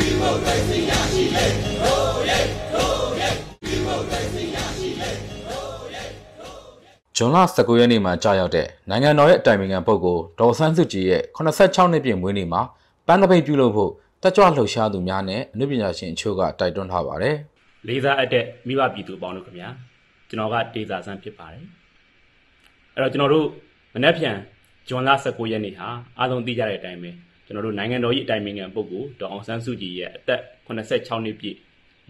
ဒီမိုကရေစီရရှိလေဟိုးရဲဟိုးရဲဒီမိုကရေစီရရှိလေဟိုးရဲဂျွန်လ19ရက်နေ့မှာကြာရောက်တဲ့နိုင်ငံတော်ရဲ့အတိုင်ပင်ခံပုဂ္ဂိုလ်ဒေါ်ဆန်းစုကြည်ရဲ့86နှစ်ပြည့်မွေးနေ့မှာပန်းသပိတ်ပြုလုပ်ဖို့တက်ကြွလှုပ်ရှားသူများနဲ့အနုပညာရှင်အချို့ကတိုက်တွန်းထားပါတယ်။လေးစားအပ်တဲ့မိဘပြည်သူအပေါင်းတို့ခင်ဗျာကျွန်တော်ကဒေတာဆန်းဖြစ်ပါတယ်။အဲ့တော့ကျွန်တော်တို့မနေ့ပြန်ဂျွန်လ19ရက်နေ့ဟာအားလုံးသိကြတဲ့အတိုင်းပဲ ကျွန်တော်တို့နိုင်ငံတော်၏အတိုင်ပင်ခံပုဂ္ဂိုလ်ဒေါ်အောင်ဆန်းစုကြည်ရဲ့အသက်86နှစ်ပြည့်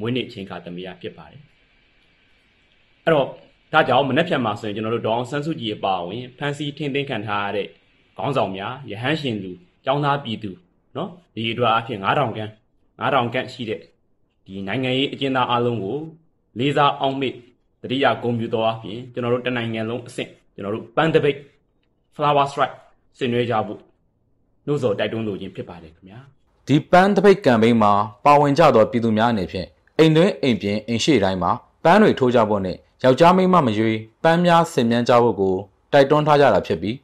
မွေးနေ့ချိန်ခါသမီးရဖြစ်ပါတယ်။အဲ့တော့ဒါကြောင့်မနေ့ပြန်မှာဆိုရင်ကျွန်တော်တို့ဒေါ်အောင်ဆန်းစုကြည်အပါအဝင်ဖန်စီထင်းသိမ်းခံထားရတဲ့ခေါင်းဆောင်များရဟန်းရှင်လူကျောင်းသားပြည်သူနော်ဒီအတွက်အဖြစ်9000ခန်း9000ခန်းရှိတဲ့ဒီနိုင်ငံရေးအကျဉ်းသားအလုံးကိုလေးစားအောင်မေ့တတိယဂုံပြူတော်အပြင်ကျွန်တော်တို့တနိုင်ငံလုံးအဆင့်ကျွန်တော်တို့ပန်းတပိတ် flower strike ဆင်နွှဲကြဖို့ နှုတ်ဆော်တိုက်တွန်းလိုခြင်းဖြစ်ပါတယ်ခင်ဗျာဒီပန်းတပိတ်ကမ်ပိန်းမှာပါဝင်ကြသောပြည်သူများအနေဖြင့်အိမ်တွင်းအိမ်ပြင်အိမ်ရှိတိုင်းမှာပန်းတွေထိုးကြဖို့နဲ့ယောက်ျားမိန်းမမရွေးပန်းများဆင်မြန်းကြဖို့ကိုတိုက်တွန်းထားကြတာဖြစ်ပြီး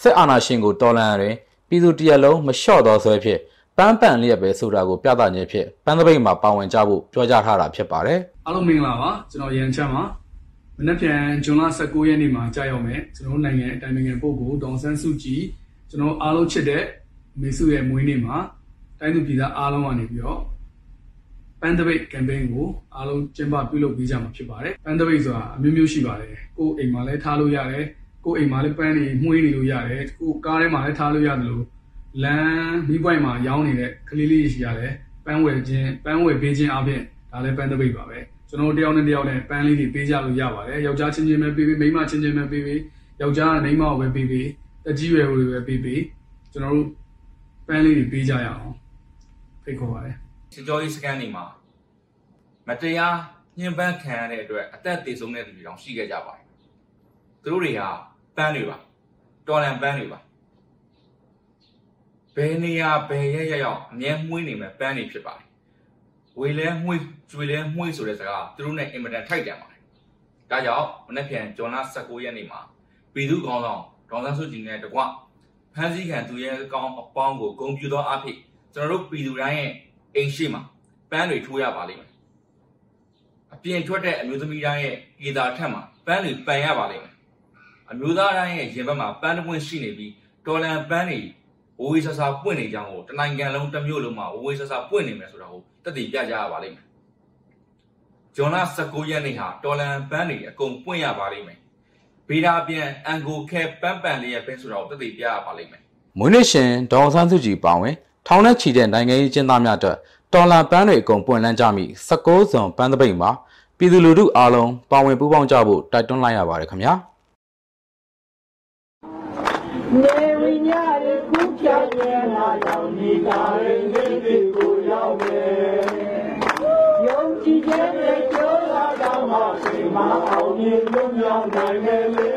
စစ်အာဏာရှင်ကိုတော်လှန်ရတဲ့ပြည်သူတရက်လုံးမလျှော့သောဆွဲဖြစ်ပန်းပန်လျက်ပဲဆိုတာကိုပြသခြင်းဖြစ်ပန်းသပိတ်မှာပါဝင်ကြဖို့ပြောကြားထားတာဖြစ်ပါတယ်အားလုံးမင်္ဂလာပါကျွန်တော်ရန်ချမ်းပါမနက်ဖြန်ဇွန်လ19ရက်နေ့မှာကြာရောက်မယ်ကျွန်တော်နိုင်ငံအတိုင်းနိုင်ငံပုဂ္ဂိုလ်ဒေါန်ဆန်းစုကြည်ကျွန်တော်အားလုံးချစ်တဲ့ မေစုရဲ့မွေးနေ့မှာတိုင်းသူပြည်သားအားလုံးကနေပြီးတော့ပန်းသပိတ် campaign ကိုအားလုံးကျင်းပပြုလုပ်ပေးကြမှာဖြစ်ပါတယ်ပန်းသပိတ်ဆိုတာအမျိုးမျိုးရှိပါတယ်ကိုယ်အိမ်မှာလည်းထားလို့ရတယ်ကိုယ်အိမ်မှာလည်းပန်းနေမှုေးနေလို့ရတယ်ကိုယ်ကားထဲမှာလည်းထားလို့ရတယ်လို့လမ်းမိပွိုင်မှာရောင်းနေတဲ့ကလေးလေးရှိရတယ်ပန်းဝယ်ခြင်းပန်းဝယ်ပေးခြင်းအပြင်ဒါလည်းပန်းသပိတ်ပါပဲကျွန်တော်တယောက်နဲ့တယောက်နဲ့ပန်းလေးတွေပေးကြလို့ရပါတယ်ယောက်ျားချင်းချင်းပဲပေးပေးမိန်းမချင်းချင်းပဲပေးပေးယောက်ျားကမိန်းမကိုပဲပေးပေးတကြီးရွယ်ကိုပဲပေးပေးကျွန်တော်တို့ ပန်းလေးတွေပေးကြရအောင်ဖိတ်ခေါ်ပါတယ်စစ်ကြောရေးစကန်တွေမှာမတရားညှဉ်းပန်းခံရတဲ့အတွက်အသက်သေဆုံးတဲ့သူတွေတောင်ရှိခဲ့ကြပါတယ်သူတို့တွေကပန်းတွေပါတော်လန်ပန်းတွေပါဘယ်နေရာဘယ်ရက်ရက်ရောက်အမြဲမှုေးနေမဲ့ပန်းတွေဖြစ်ပါတယ်ဝေလဲမှုေးကျွေလဲမှုေးဆိုတဲ့စကားသူတို့နဲ့အင်မတန်ထိုက်တန်ပါတယ်ဒါကြောင့်မနေ့ပြန်ဂျွန်လ19ရက်နေ့မှာပြည်သူခေါင်းဆောင်ဒေါန်ဆန်းစုကြည်နဲ့တကွ ဖမ်းဆီးခံသူရဲကောင်းအပေါင်းကိုဂုံပြူသောအဖြစ်ကျွန်တော်တို့ပြည်သူတိုင်းရဲ့အိမ်ရှိမှာပန်းတွေထိုးရပါလိမ့်မယ်အပြင်ထွက်တဲ့အမျိုးသမီးတိုင်းရဲ့အေသာထက်မှာပန်းတွေပန်ရပါလိမ့်မယ်အမျိုးသားတိုင်းရဲ့ရင်ဘတ်မှာပန်းတစ်ပွင့်ရှိနေပြီးတော်လန်ပန်းတွေဝဝေးဆဆပွင့်နေကြအောင်တနိုင်ငံလုံးတစ်မျိုးလုံးမှာဝဝေးဆဆပွင့်နေမယ်ဆိုတာကိုတက်တည်ပြကြရပါလိမ့်မယ်ဂျွန်လ19ရက်နေ့ဟာတော်လန်ပန်းတွေအကုန်ပွင့်ရပါလိမ့်မယ် ဗေဒာပြန်အန်ကိုခဲပန်းပန်လေးရဲ့ပဲဆိုတာကိုတက်တည်ပြရပါလိမ့်မယ်မွေးနေ့ရှင်ဒေါ်ဆန်းစုကြည်ပါဝင်ထောင်နဲ့ချီတဲ့နိုင်ငံရေးကျင်းသားများအတွက်တော်လန်ပန်းတွေအကုန်ပွင့်လန်းကြမိ16ဇွန်ပန်းသပိတ်မှာပြည်သူလူထုအားလုံးပါဝင်ပူးပေါင်းကြဖို့တိုက်တွန်းလိုက်ရပါတယ်ခင်ဗျာနေဝိညာဉ်ခုပြရဲ့လာရောက်နေတာရဲ့ စီမအောင်မြင်လုံးရောက်နိုင်မယ်လေ